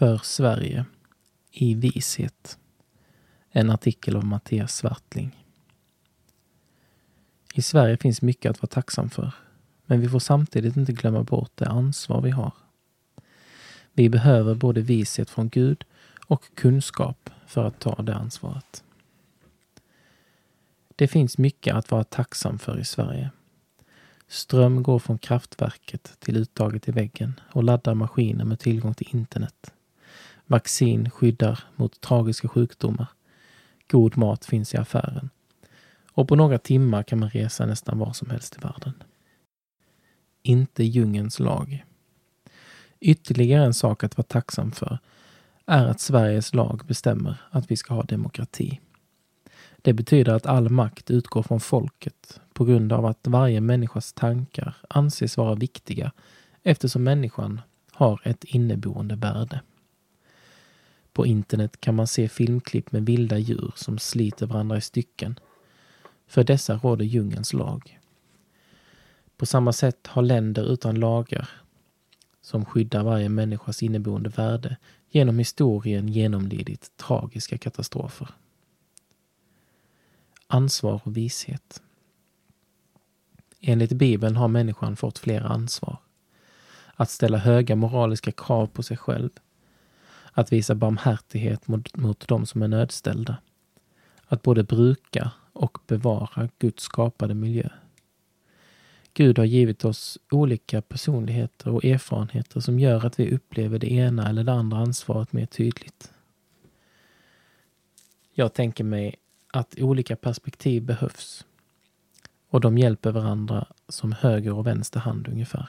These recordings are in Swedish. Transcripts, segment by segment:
För Sverige i vishet. En artikel av Mattias Svartling. I Sverige finns mycket att vara tacksam för, men vi får samtidigt inte glömma bort det ansvar vi har. Vi behöver både vishet från Gud och kunskap för att ta det ansvaret. Det finns mycket att vara tacksam för i Sverige. Ström går från kraftverket till uttaget i väggen och laddar maskiner med tillgång till internet. Vaccin skyddar mot tragiska sjukdomar. God mat finns i affären. Och på några timmar kan man resa nästan var som helst i världen. Inte djungens lag. Ytterligare en sak att vara tacksam för är att Sveriges lag bestämmer att vi ska ha demokrati. Det betyder att all makt utgår från folket på grund av att varje människas tankar anses vara viktiga eftersom människan har ett inneboende värde. På internet kan man se filmklipp med vilda djur som sliter varandra i stycken. För dessa råder djungelns lag. På samma sätt har länder utan lagar som skyddar varje människas inneboende värde genom historien genomlidit tragiska katastrofer. Ansvar och vishet. Enligt Bibeln har människan fått flera ansvar. Att ställa höga moraliska krav på sig själv. Att visa barmhärtighet mot, mot de som är nödställda. Att både bruka och bevara Guds skapade miljö. Gud har givit oss olika personligheter och erfarenheter som gör att vi upplever det ena eller det andra ansvaret mer tydligt. Jag tänker mig att olika perspektiv behövs och de hjälper varandra som höger och vänster hand ungefär.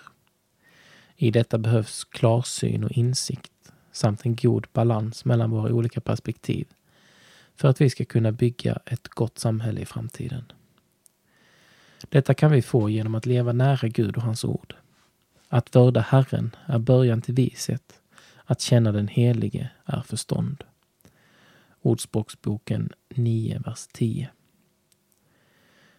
I detta behövs klarsyn och insikt samt en god balans mellan våra olika perspektiv för att vi ska kunna bygga ett gott samhälle i framtiden. Detta kan vi få genom att leva nära Gud och hans ord. Att vörda Herren är början till vishet. Att känna den Helige är förstånd. Ordspråksboken 9, vers 10.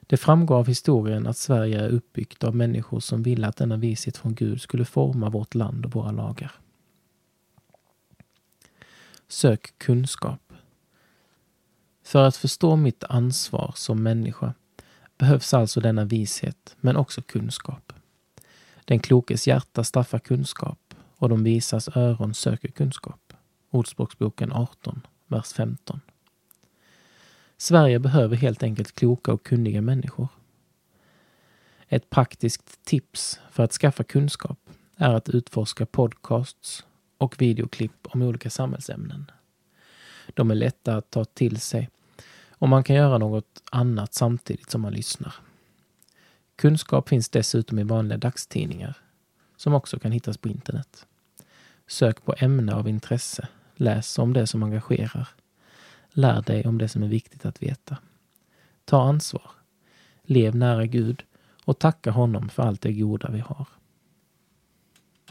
Det framgår av historien att Sverige är uppbyggt av människor som ville att denna vishet från Gud skulle forma vårt land och våra lagar. Sök kunskap. För att förstå mitt ansvar som människa behövs alltså denna vishet, men också kunskap. Den klokes hjärta staffar kunskap och de visas öron söker kunskap. Ordspråksboken 18, vers 15. Sverige behöver helt enkelt kloka och kunniga människor. Ett praktiskt tips för att skaffa kunskap är att utforska podcasts och videoklipp om olika samhällsämnen. De är lätta att ta till sig och man kan göra något annat samtidigt som man lyssnar. Kunskap finns dessutom i vanliga dagstidningar som också kan hittas på internet. Sök på ämne av intresse, läs om det som engagerar. Lär dig om det som är viktigt att veta. Ta ansvar. Lev nära Gud och tacka honom för allt det goda vi har.